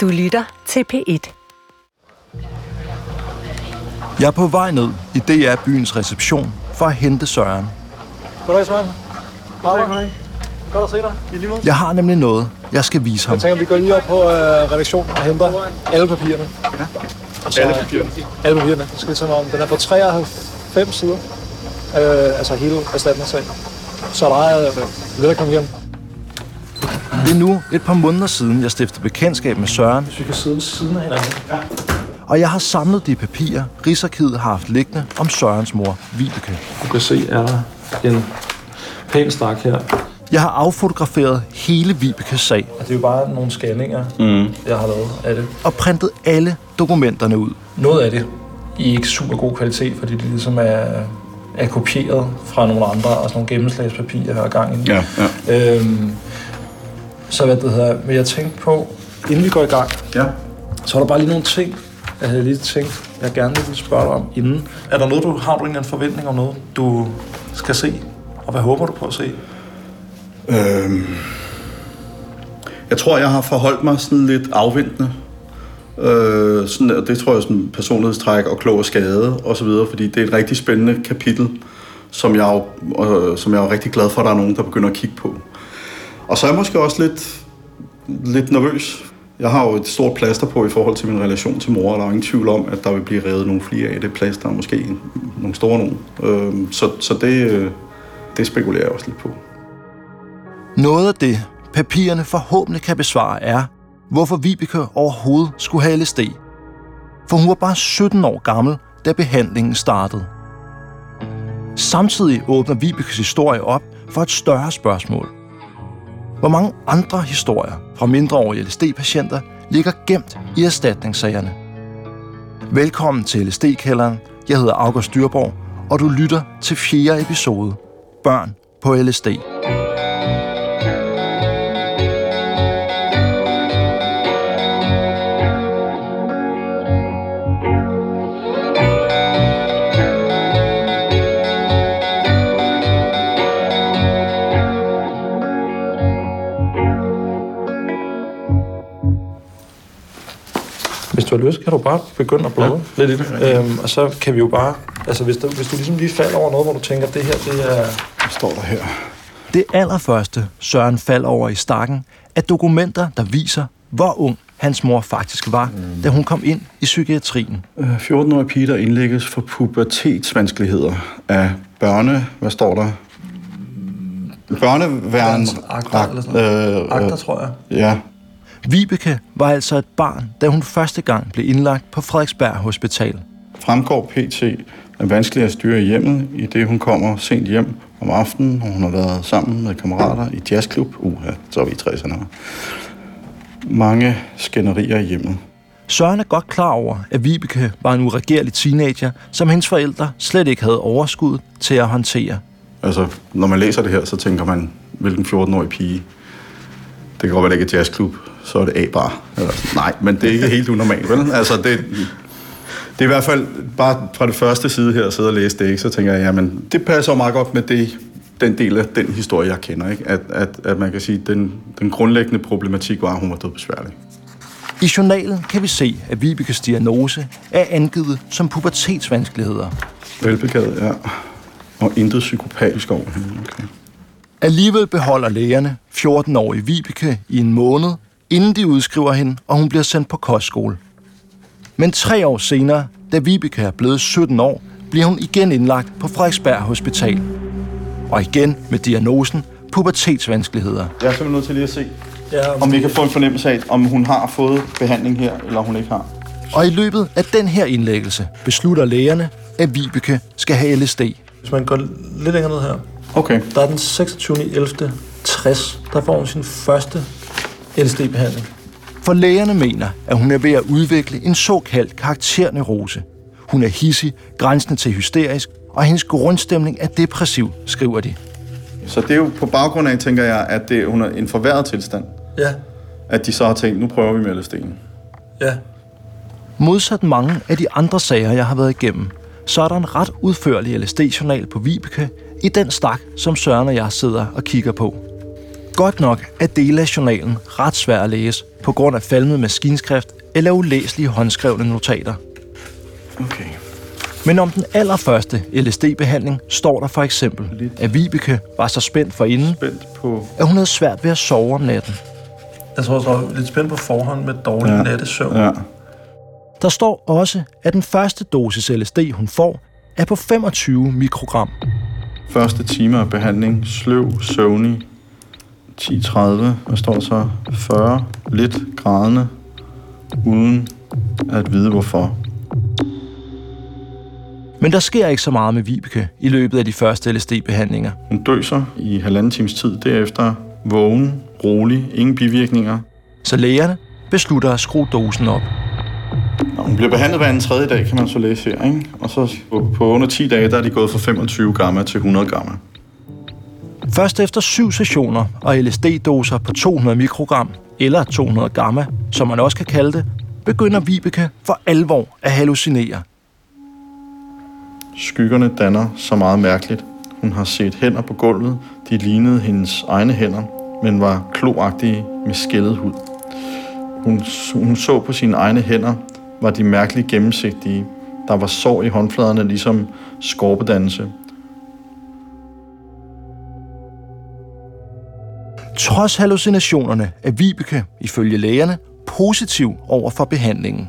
Du lytter til P1. Jeg er på vej ned i DR Byens reception for at hente Søren. Goddag, Søren. Hej, hej. Godt at se dig. I lige måde. Jeg har nemlig noget, jeg skal vise ham. Jeg tænker, vi går lige op på øh, redaktionen og henter alle papirerne. Ja. Så, alle papirerne? Alle papirerne. Det skal sådan om. Den er på 93 sider. Øh, altså hele erstatningssagen. Så der er øh, lidt at komme hjem. Det er nu et par måneder siden, jeg stiftede bekendtskab med Søren, Hvis vi kan sidde ved siden af hinanden. Ja. og jeg har samlet de papirer, Rigsarkivet har haft liggende om Sørens mor, Vibeke. Du kan se, er der en pæn stak her. Jeg har affotograferet hele Vibekes sag Det er jo bare nogle scanninger, mm. jeg har lavet af det. og printet alle dokumenterne ud. Noget af det i ikke super god kvalitet, fordi det ligesom er, er kopieret fra nogle andre, og sådan nogle gennemslagspapirer her gang i. Ja, ja. Øhm, så hvad det hedder, men jeg tænkte på, inden vi går i gang, ja. så er der bare lige nogle ting, jeg havde lige tænkt, jeg gerne lige vil spørge dig om inden. Er der noget, du har du en eller anden forventning om noget, du skal se? Og hvad håber du på at se? Øhm, jeg tror, jeg har forholdt mig sådan lidt afventende. Øh, sådan, og det tror jeg er sådan personlighedstræk og klog og skade og så videre, fordi det er et rigtig spændende kapitel, som jeg, er jo, øh, som jeg er rigtig glad for, at der er nogen, der begynder at kigge på. Og så er jeg måske også lidt, lidt nervøs. Jeg har jo et stort plaster på i forhold til min relation til mor, og der er ingen tvivl om, at der vil blive revet nogle flere af det plaster, og måske nogle store nogle. Øh, så så det, øh, det spekulerer jeg også lidt på. Noget af det, papirerne forhåbentlig kan besvare, er, hvorfor Vibeke overhovedet skulle have LSD. For hun var bare 17 år gammel, da behandlingen startede. Samtidig åbner Vibekes historie op for et større spørgsmål. Hvor mange andre historier fra mindreårige LSD-patienter ligger gemt i erstatningssagerne? Velkommen til LSD-kælderen. Jeg hedder August Dyrborg, og du lytter til fjerde episode. Børn på LSD. Du har lyst, kan du bare begynde at bladre ja. lidt i det. Øhm, og så kan vi jo bare... Altså, hvis du, hvis du ligesom lige falder over noget, hvor du tænker, det her, det er... Hvad står der her? Det allerførste, Søren falder over i stakken, er dokumenter, der viser, hvor ung hans mor faktisk var, mm. da hun kom ind i psykiatrien. Øh, 14-årige pige, der indlægges for pubertetsvanskeligheder af børne... Hvad står der? Børneværn... Akter. Øh, Akter, tror jeg. Ja, Vibeke var altså et barn, da hun første gang blev indlagt på Frederiksberg Hospital. fremgår PT er vanskelig at styre hjemmet, i det hun kommer sent hjem om aftenen, og hun har været sammen med kammerater i jazzklub. Uha, så er vi i 60'erne. Mange skænderier i hjemmet. Søren er godt klar over, at Vibeke var en uregerlig teenager, som hendes forældre slet ikke havde overskud til at håndtere. Altså, når man læser det her, så tænker man, hvilken 14-årig pige. Det kan godt være, det ikke er jazzklub, så er det A-bar. Eller, nej, men det er ikke helt unormalt, vel? Altså, det, det er i hvert fald bare fra det første side her at sidde og læse det, ikke? så tænker jeg, jamen, det passer meget godt med det, den del af den historie, jeg kender. Ikke? At, at, at man kan sige, at den, den grundlæggende problematik var, at hun var død besværlig. I journalen kan vi se, at Vibekes diagnose er angivet som pubertetsvanskeligheder. Velbegavet, ja. Og intet psykopatisk over hende. Okay. Alligevel beholder lægerne 14-årige Vibeke i en måned, inden de udskriver hende, og hun bliver sendt på kostskole. Men tre år senere, da Vibeke er blevet 17 år, bliver hun igen indlagt på Frederiksberg Hospital. Og igen med diagnosen pubertetsvanskeligheder. Jeg er simpelthen nødt til lige at se, Ja, om vi kan få en fornemmelse af, om hun har fået behandling her, eller hun ikke har. Og i løbet af den her indlæggelse beslutter lægerne, at Vibeke skal have LSD. Hvis man går lidt længere ned her, Okay. der er den 26. 11. 60, der får hun sin første LSD-behandling. For lægerne mener, at hun er ved at udvikle en såkaldt karakterneurose. Hun er hissig, grænsende til hysterisk, og hendes grundstemning er depressiv, skriver de. Så det er jo på baggrund af, tænker jeg, at det, hun er en forværret tilstand. Ja, At de så har tænkt, nu prøver vi med LSD'en. ja. Modsat mange af de andre sager, jeg har været igennem, så er der en ret udførlig LSD-journal på Vibeke i den stak, som Søren og jeg sidder og kigger på. Godt nok er dele af journalen ret svær at læse på grund af falmet maskinskrift eller ulæselige håndskrevne notater. Okay. Men om den allerførste LSD-behandling står der for eksempel, at Vibeke var så spændt for inden, Spændt på... at hun havde svært ved at sove om natten. Jeg tror også, jeg var lidt spændt på forhånd med dårlig ja. nattesøvn. Ja. Der står også, at den første dosis LSD, hun får, er på 25 mikrogram. Første time af behandling. Sløv, søvnig. 10.30. Hvad står der så? 40. Lidt grædende. Uden at vide hvorfor. Men der sker ikke så meget med Vibeke i løbet af de første LSD-behandlinger. Hun døser i halvanden times tid. Derefter vågen, rolig, ingen bivirkninger. Så lægerne beslutter at skrue dosen op. Nå, Hun bliver behandlet hver anden tredje dag, kan man så læse her. Ikke? Og så på, på under 10 dage, der er de gået fra 25 gamma til 100 gamma. Først efter syv sessioner og LSD-doser på 200 mikrogram, eller 200 gamma, som man også kan kalde det, begynder Vibeke for alvor at hallucinere. Skyggerne danner så meget mærkeligt. Hun har set hænder på gulvet. De lignede hendes egne hænder, men var kloagtige med skældet hud. Hun, hun så på sine egne hænder, var de mærkeligt gennemsigtige. Der var sår i håndfladerne, ligesom skorpedannelse. Trods hallucinationerne er Vibeke, ifølge lægerne, positiv over for behandlingen.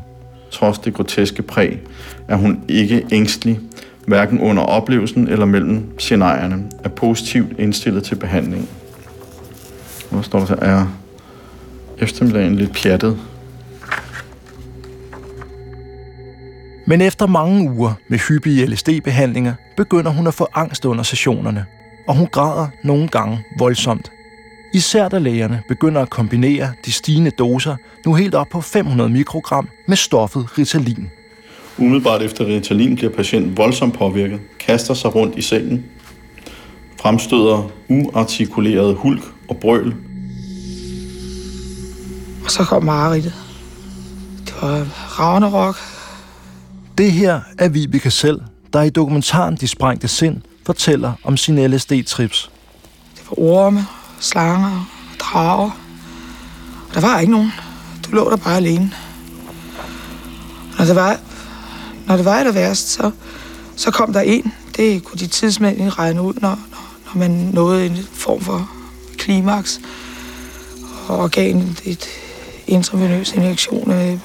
Trods det groteske præg er hun ikke ængstelig, hverken under oplevelsen eller mellem scenarierne, er positivt indstillet til behandling. Hvor står der så? Er eftermiddagen lidt pjattet? Men efter mange uger med hyppige LSD-behandlinger, begynder hun at få angst under sessionerne, og hun græder nogle gange voldsomt. Især da lægerne begynder at kombinere de stigende doser, nu helt op på 500 mikrogram, med stoffet Ritalin. Umiddelbart efter Ritalin bliver patienten voldsomt påvirket, kaster sig rundt i sengen, fremstøder uartikuleret hulk og brøl. Og så kom mareridtet. Det var Ragnarok. Det her er Vibeke selv, der i dokumentaren De Sprængte Sind fortæller om sine LSD-trips. Det var orme, slanger og drager. Og der var ikke nogen. Du lå der bare alene. Når det var, når det var aller værst, så, så kom der en. Det kunne de tidsmænd ikke regne ud, når, når, når man nåede en form for klimaks. Og organet et intravenøs injektion af et,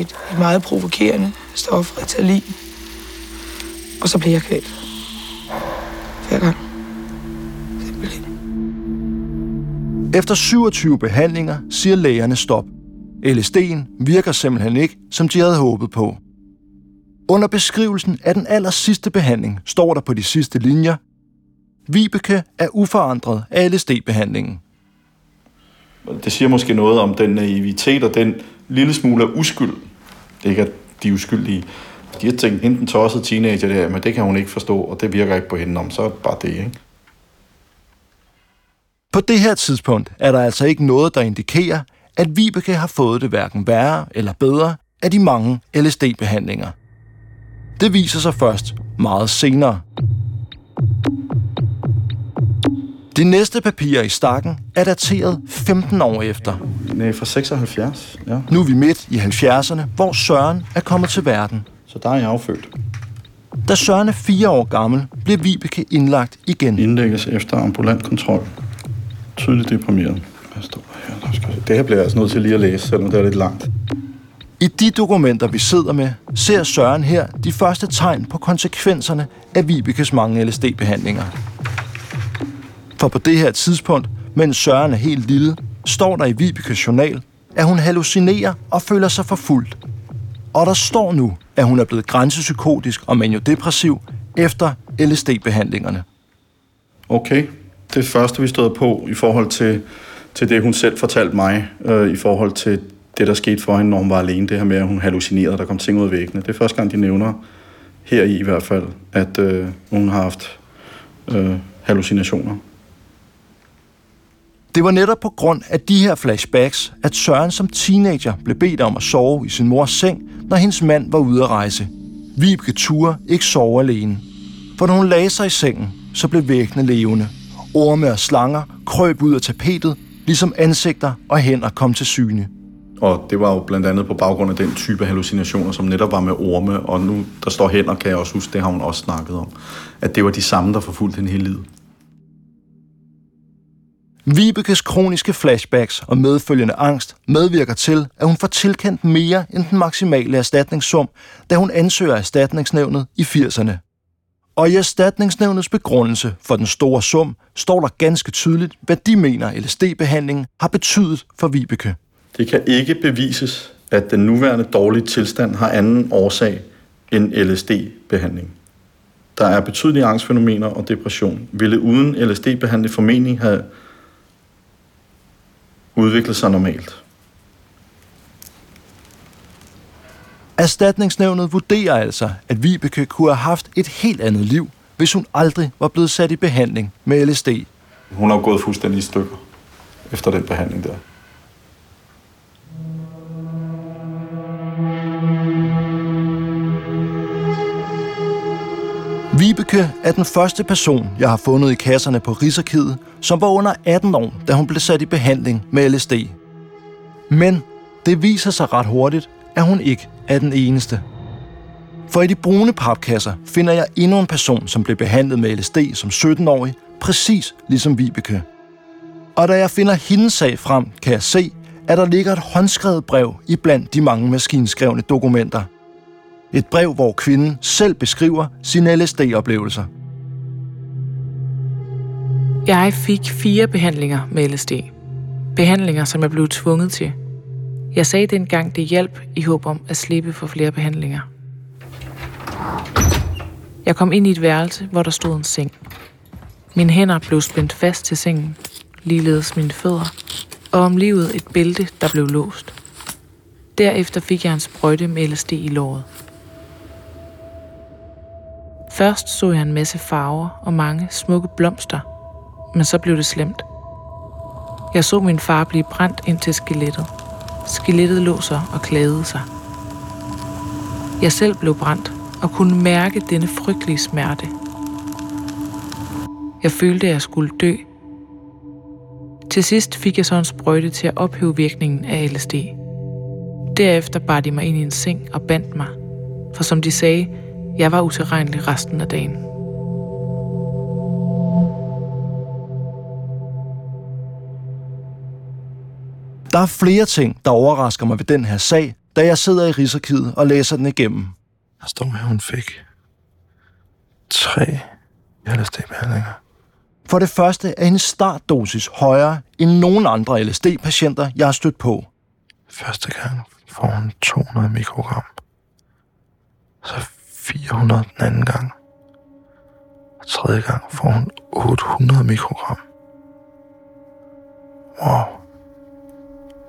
et meget provokerende stof, Ritalin. Og så blev jeg kvalt. Efter 27 behandlinger siger lægerne stop. LSD'en virker simpelthen ikke, som de havde håbet på. Under beskrivelsen af den aller sidste behandling står der på de sidste linjer, Vibeke er uforandret af LSD-behandlingen. Det siger måske noget om den naivitet og den lille smule af uskyld. Det ikke, at de er uskyldige. De har tænkt, enten tosset teenager der, men det kan hun ikke forstå, og det virker ikke på hende om, så er det bare det, ikke? På det her tidspunkt er der altså ikke noget, der indikerer, at Vibeke har fået det hverken værre eller bedre af de mange LSD-behandlinger. Det viser sig først meget senere. De næste papirer i stakken er dateret 15 år efter. Nej, fra 76, ja. Nu er vi midt i 70'erne, hvor Søren er kommet til verden. Så der er jeg affølt. Da Søren er fire år gammel, bliver Vibeke indlagt igen. Indlægges efter ambulant kontrol. Tydeligt deprimeret. Hvad står her? Der skal... Det her bliver jeg altså nødt til lige at læse, selvom det er lidt langt. I de dokumenter, vi sidder med, ser Søren her de første tegn på konsekvenserne af Vibekes mange LSD-behandlinger. For på det her tidspunkt, mens Søren er helt lille, står der i Vibekes journal, at hun hallucinerer og føler sig forfulgt. Og der står nu, at hun er blevet grænsepsykotisk og maniodepressiv efter LSD-behandlingerne. Okay. Det første, vi stod på i forhold til, til det, hun selv fortalte mig, øh, i forhold til det, der skete for hende, når hun var alene, det her med, at hun hallucinerede, der kom ting ud af væggene. Det er første gang, de nævner, her i i hvert fald, at øh, hun har haft øh, hallucinationer. Det var netop på grund af de her flashbacks, at Søren som teenager blev bedt om at sove i sin mors seng, når hendes mand var ude at rejse. Vibeke Ture ikke sove alene. For når hun lagde sig i sengen, så blev væggene levende, Orme og slanger krøb ud af tapetet, ligesom ansigter og hænder kom til syne. Og det var jo blandt andet på baggrund af den type hallucinationer, som netop var med orme, og nu der står hænder, kan jeg også huske, det har hun også snakket om, at det var de samme, der forfulgte hende hele livet. Vibekes kroniske flashbacks og medfølgende angst medvirker til, at hun får tilkendt mere end den maksimale erstatningssum, da hun ansøger erstatningsnævnet i 80'erne. Og i erstatningsnævnets begrundelse for den store sum står der ganske tydeligt, hvad de mener LSD-behandlingen har betydet for Vibeke. Det kan ikke bevises, at den nuværende dårlige tilstand har anden årsag end LSD-behandling. Der er betydelige angstfænomener og depression. Ville uden LSD-behandling formentlig have udviklet sig normalt. Erstatningsnævnet vurderer altså, at Vibeke kunne have haft et helt andet liv, hvis hun aldrig var blevet sat i behandling med LSD. Hun har gået fuldstændig i stykker efter den behandling der. Vibeke er den første person, jeg har fundet i kasserne på Rigsarkivet, som var under 18 år, da hun blev sat i behandling med LSD. Men det viser sig ret hurtigt, at hun ikke er den eneste. For i de brune papkasser finder jeg endnu en person, som blev behandlet med LSD som 17-årig, præcis ligesom Vibeke. Og da jeg finder hendes sag frem, kan jeg se, at der ligger et håndskrevet brev i blandt de mange maskinskrevne dokumenter. Et brev, hvor kvinden selv beskriver sine LSD-oplevelser. Jeg fik fire behandlinger med LSD. Behandlinger, som jeg blev tvunget til. Jeg sagde dengang, det hjalp i håb om at slippe for flere behandlinger. Jeg kom ind i et værelse, hvor der stod en seng. Mine hænder blev spændt fast til sengen, ligeledes mine fødder, og om livet et bælte, der blev låst. Derefter fik jeg en sprøjte med LSD i låret. Først så jeg en masse farver og mange smukke blomster, men så blev det slemt. Jeg så min far blive brændt ind til skelettet. Skelettet lå så og klagede sig. Jeg selv blev brændt og kunne mærke denne frygtelige smerte. Jeg følte, at jeg skulle dø. Til sidst fik jeg så en sprøjte til at ophæve virkningen af LSD. Derefter bar de mig ind i en seng og bandt mig, for som de sagde, jeg var utilregnelig resten af dagen. Der er flere ting, der overrasker mig ved den her sag, da jeg sidder i Rigsarkivet og læser den igennem. Der står at hun fik tre LSD-behandlinger. For det første er hendes startdosis højere end nogen andre LSD-patienter, jeg har stødt på. Første gang får hun 200 mikrogram. Så 400 den anden gang. Og tredje gang får hun 800 mikrogram. Wow.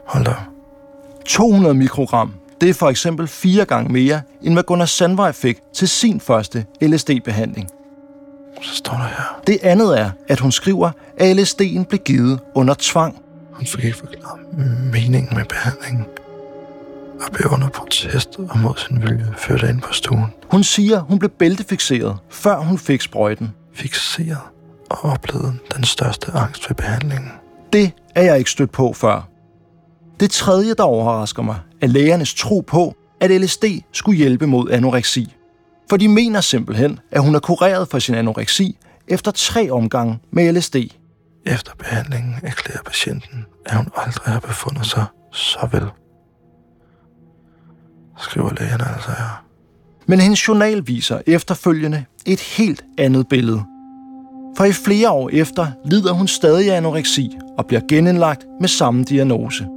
Hold da. 200 mikrogram, det er for eksempel fire gange mere, end hvad Gunnar Sandvej fik til sin første LSD-behandling. Så står der her. Det andet er, at hun skriver, at LSD'en blev givet under tvang. Hun fik ikke forklaret meningen med behandlingen. Og blev under protest og mod sin vilje ført ind på stuen. Hun siger, hun blev bæltefixeret, før hun fik sprøjten. Fixeret og oplevede den største angst ved behandlingen. Det er jeg ikke stødt på før. Det tredje, der overrasker mig, er lægernes tro på, at LSD skulle hjælpe mod anoreksi. For de mener simpelthen, at hun er kureret for sin anoreksi efter tre omgange med LSD. Efter behandlingen erklærer patienten, at hun aldrig har befundet sig så vel. Skriver lægen altså her. Men hendes journal viser efterfølgende et helt andet billede. For i flere år efter lider hun stadig af anoreksi og bliver genindlagt med samme diagnose.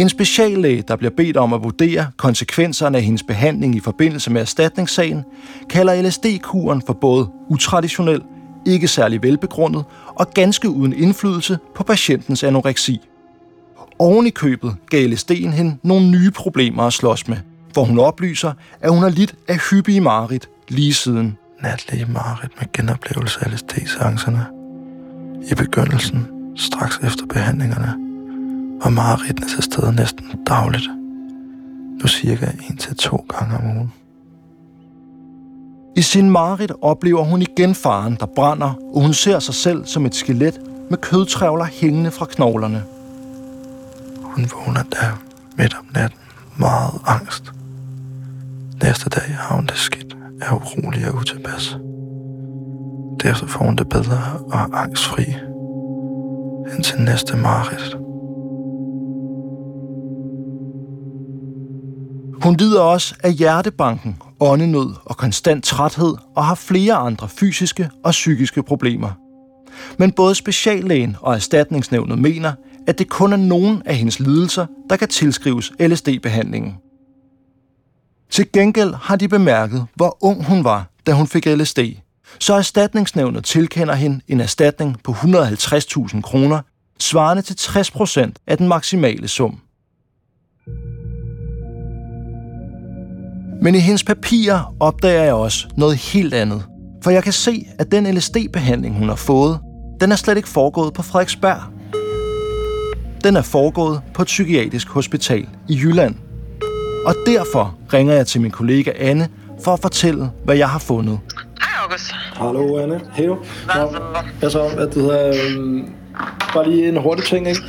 En speciallæge, der bliver bedt om at vurdere konsekvenserne af hendes behandling i forbindelse med erstatningssagen, kalder LSD-kuren for både utraditionel, ikke særlig velbegrundet og ganske uden indflydelse på patientens anoreksi. Oven i købet gav LSD'en hende nogle nye problemer at slås med, hvor hun oplyser, at hun har lidt af hyppige mareridt lige siden. Natlige mareridt med genoplevelse af LSD-seancerne. I begyndelsen, straks efter behandlingerne, var mareridtene til stede næsten dagligt. Nu cirka en til to gange om ugen. I sin mareridt oplever hun igen faren, der brænder, og hun ser sig selv som et skelet med kødtrævler hængende fra knoglerne. Hun vågner der midt om natten, meget angst. Næste dag har hun det skidt, er urolig og utilpas. Derefter får hun det bedre og angstfri. Indtil næste mareridt. Hun lider også af hjertebanken, åndenød og konstant træthed og har flere andre fysiske og psykiske problemer. Men både speciallægen og erstatningsnævnet mener, at det kun er nogen af hendes lidelser, der kan tilskrives LSD-behandlingen. Til gengæld har de bemærket, hvor ung hun var, da hun fik LSD. Så erstatningsnævnet tilkender hende en erstatning på 150.000 kroner, svarende til 60 procent af den maksimale sum. Men i hendes papirer opdager jeg også noget helt andet. For jeg kan se, at den LSD-behandling, hun har fået, den er slet ikke foregået på Frederiksberg. Den er foregået på et psykiatrisk hospital i Jylland. Og derfor ringer jeg til min kollega Anne for at fortælle, hvad jeg har fundet. Hej, August. Hallo, Anne. Hej. Nå, Hvad så? hvad det hedder... øhm, Bare lige en hurtig ting, ikke?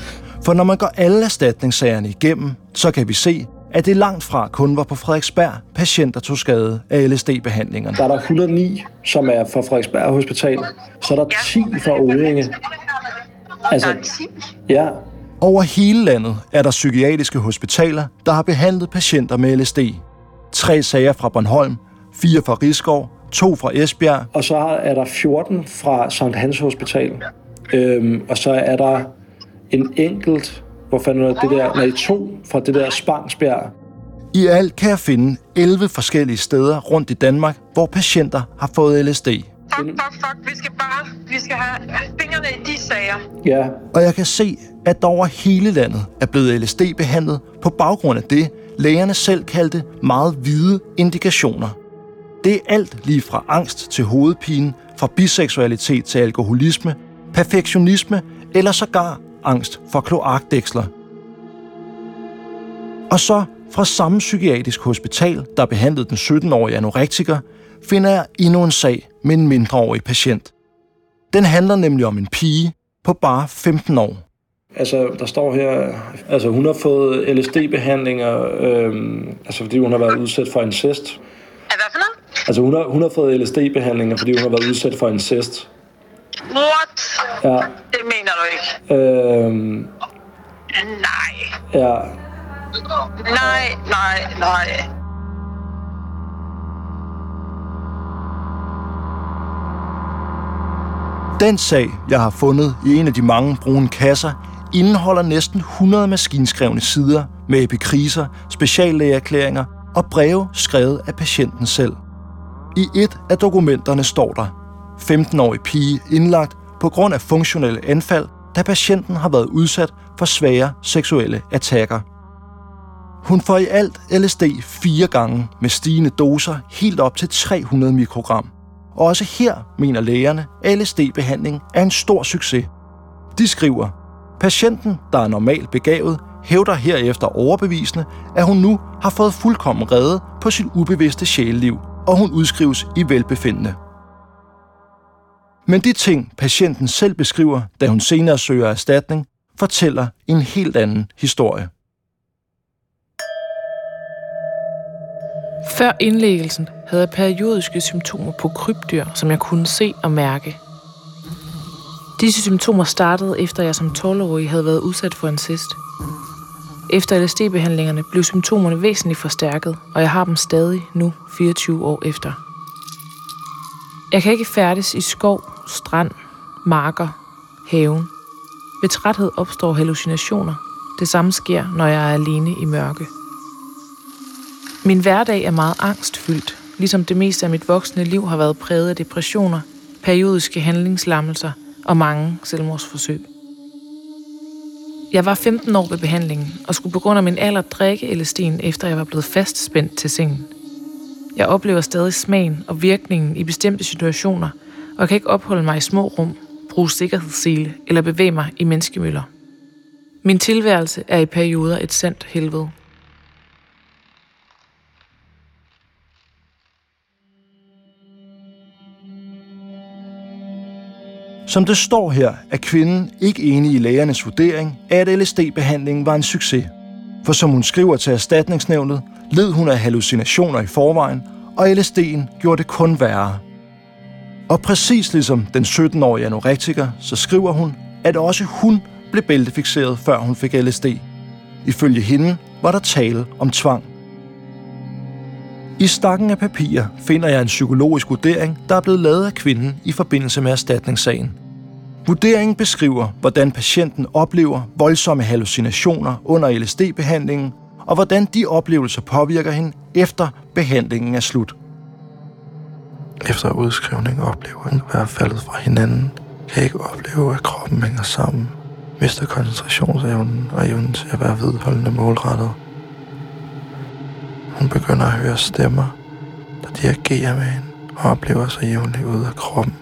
For når man går alle erstatningssagerne igennem, så kan vi se, at det langt fra kun var på Frederiksberg, patienter tog skade af LSD-behandlingerne. Der er der 109, som er fra Frederiksberg Hospital. Så er der 10 fra Odense. Altså, Der 10. ja, Over hele landet er der psykiatriske hospitaler, der har behandlet patienter med LSD. Tre sager fra Bornholm, fire fra Rigskov, to fra Esbjerg, og så er der 14 fra Sankt Hans Hospital. Øhm, og så er der en enkelt, hvor fanden er det der, nej, to fra det der Spangsbjerg. I alt kan jeg finde 11 forskellige steder rundt i Danmark, hvor patienter har fået LSD. Fuck, fuck, fuck. Vi skal bare... Vi skal have fingrene i de sager. Ja, Og jeg kan se, at der over hele landet er blevet LSD behandlet på baggrund af det, lægerne selv kaldte meget hvide indikationer. Det er alt lige fra angst til hovedpine, fra biseksualitet til alkoholisme, perfektionisme eller sågar angst for kloakdæksler. Og så fra samme psykiatrisk hospital, der behandlede den 17-årige anorektiker, finder jeg endnu en sag med en mindreårig patient. Den handler nemlig om en pige på bare 15 år. altså der står her, altså hun har fået LSD-behandlinger, øhm, altså fordi hun har været udsat for incest. Hvad for noget? Altså hun har, hun har fået LSD-behandlinger, fordi hun har været udsat for incest. What? Ja, Det mener du ikke. øhm, Nej. ja, Nej, nej, nej. Den sag, jeg har fundet i en af de mange brune kasser, indeholder næsten 100 maskinskrevne sider med epikriser, speciallægeerklæringer og breve skrevet af patienten selv. I et af dokumenterne står der 15-årig pige indlagt på grund af funktionelle anfald, da patienten har været udsat for svære seksuelle attacker. Hun får i alt LSD fire gange med stigende doser helt op til 300 mikrogram. Og også her mener lægerne, at LSD-behandling er en stor succes. De skriver, patienten, der er normalt begavet, hævder herefter overbevisende, at hun nu har fået fuldkommen redde på sit ubevidste sjæleliv, og hun udskrives i velbefindende. Men de ting, patienten selv beskriver, da hun senere søger erstatning, fortæller en helt anden historie. Før indlæggelsen havde jeg periodiske symptomer på krybdyr, som jeg kunne se og mærke. Disse symptomer startede efter jeg som 12-årig havde været udsat for incest. Efter LSD-behandlingerne blev symptomerne væsentligt forstærket, og jeg har dem stadig nu 24 år efter. Jeg kan ikke færdes i skov, strand, marker, haven. Ved træthed opstår hallucinationer. Det samme sker, når jeg er alene i mørke. Min hverdag er meget angstfyldt, ligesom det meste af mit voksne liv har været præget af depressioner, periodiske handlingslammelser og mange selvmordsforsøg. Jeg var 15 år ved behandlingen og skulle på grund af min alder drikke LSD'en, efter jeg var blevet fastspændt til sengen. Jeg oplever stadig smagen og virkningen i bestemte situationer, og kan ikke opholde mig i små rum, bruge sikkerhedssele eller bevæge mig i menneskemøller. Min tilværelse er i perioder et sandt helvede. Som det står her, er kvinden ikke enig i lægernes vurdering af, at LSD-behandlingen var en succes. For som hun skriver til erstatningsnævnet, led hun af hallucinationer i forvejen, og LSD'en gjorde det kun værre. Og præcis ligesom den 17-årige anorektiker, så skriver hun, at også hun blev bæltefixeret, før hun fik LSD. Ifølge hende var der tale om tvang. I stakken af papirer finder jeg en psykologisk vurdering, der er blevet lavet af kvinden i forbindelse med erstatningssagen. Vurderingen beskriver, hvordan patienten oplever voldsomme hallucinationer under LSD-behandlingen, og hvordan de oplevelser påvirker hende efter behandlingen er slut. Efter udskrivning oplever hun at være faldet fra hinanden, kan ikke opleve, at kroppen hænger sammen, mister koncentrationsevnen og evnen til at være vedholdende målrettet. Hun begynder at høre stemmer, der dirigerer med hende og oplever sig jævnligt ud af kroppen.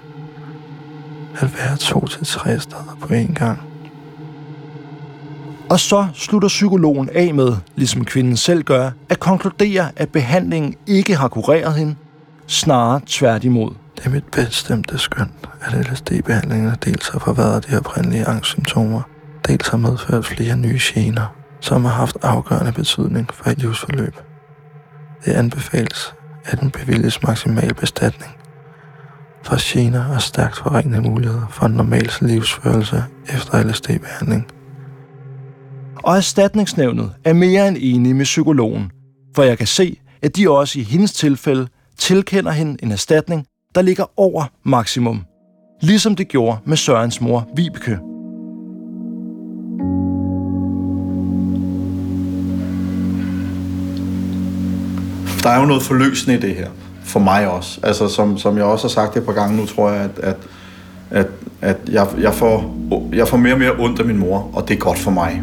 At være to til tre steder på én gang. Og så slutter psykologen af med, ligesom kvinden selv gør, at konkludere, at behandlingen ikke har kureret hende, snarere tværtimod. Det er mit bestemte skøn, at LSD-behandlingen dels har forværret de oprindelige angstsymptomer, dels har medført flere nye gener, som har haft afgørende betydning for et livsforløb. Det anbefales, at den bevilges maksimal bestatning for gener og stærkt forringede muligheder for en normal livsførelse efter LSD-behandling. Og erstatningsnævnet er mere end enige med psykologen, for jeg kan se, at de også i hendes tilfælde tilkender hende en erstatning, der ligger over maksimum. Ligesom det gjorde med Sørens mor, Vibeke. Der er jo noget forløsende i det her, for mig også. Altså, som, som jeg også har sagt et par gange nu, tror jeg, at, at, at, at jeg, jeg, får, jeg får mere og mere ondt af min mor, og det er godt for mig.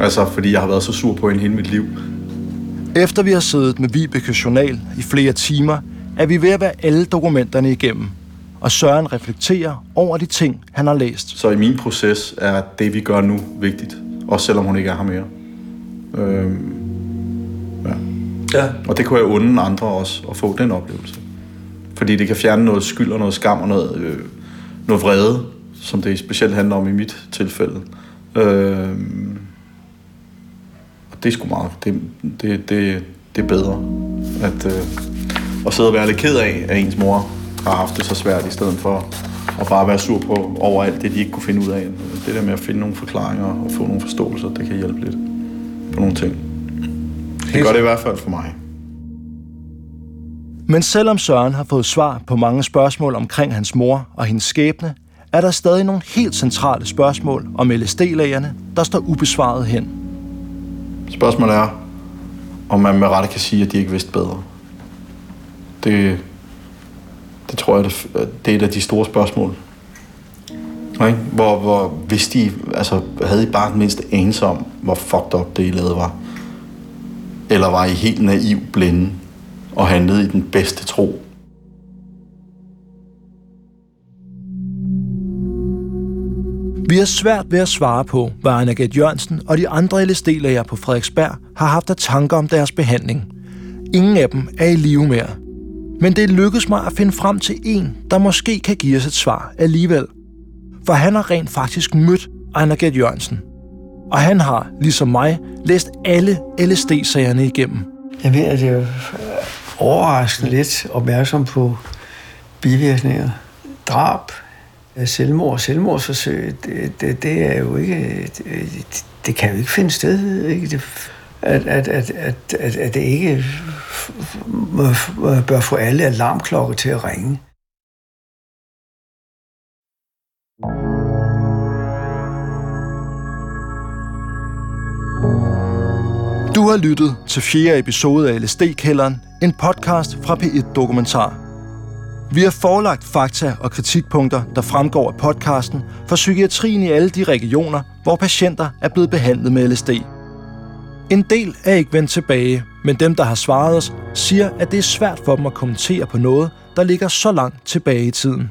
Altså, fordi jeg har været så sur på hende hele mit liv. Efter vi har siddet med Vibeke Journal i flere timer, er vi ved at være alle dokumenterne igennem. Og Søren reflekterer over de ting, han har læst. Så i min proces er det, vi gør nu, vigtigt. Også selvom hun ikke er her mere. Øhm, ja. Ja. Og det kunne jeg unde andre også, at få den oplevelse. Fordi det kan fjerne noget skyld og noget skam og noget, øh, noget vrede, som det specielt handler om i mit tilfælde. Øhm, det er sgu meget. Det, det, det, det er bedre. At, øh, at sidde og være lidt ked af, at ens mor har haft det så svært, i stedet for at bare være sur på over alt det, de ikke kunne finde ud af. Det der med at finde nogle forklaringer og få nogle forståelser, det kan hjælpe lidt på nogle ting. Det gør det i hvert fald for mig. Men selvom Søren har fået svar på mange spørgsmål omkring hans mor og hendes skæbne, er der stadig nogle helt centrale spørgsmål om LSD-lægerne, der står ubesvaret hen. Spørgsmålet er, om man med rette kan sige, at de ikke vidste bedre. Det, det tror jeg, det, det er et af de store spørgsmål. Okay? Hvor, hvor hvis de, altså, havde I bare den mindste anelse om, hvor fucked up det, I lavede var? Eller var I helt naiv blinde og handlede i den bedste tro? Vi har svært ved at svare på, hvad Annegret Jørgensen og de andre LSD-læger på Frederiksberg har haft af tanker om deres behandling. Ingen af dem er i live mere. Men det lykkedes mig at finde frem til en, der måske kan give os et svar alligevel. For han har rent faktisk mødt Annegret Jørgensen. Og han har, ligesom mig, læst alle LSD-sagerne igennem. Jeg mener, det er jo overraskende lidt opmærksom på bivirkninger. Drab, selvmord, selvmordsforsøg, det, det, det er jo ikke, det, det kan jo ikke finde sted. Ikke? Det, at, at, at, at, at, at det ikke bør få alle alarmklokker til at ringe. Du har lyttet til fjerde episode af LSD-kælderen, en podcast fra P1 Dokumentar. Vi har forelagt fakta og kritikpunkter, der fremgår af podcasten for psykiatrien i alle de regioner, hvor patienter er blevet behandlet med LSD. En del er ikke vendt tilbage, men dem, der har svaret os, siger, at det er svært for dem at kommentere på noget, der ligger så langt tilbage i tiden.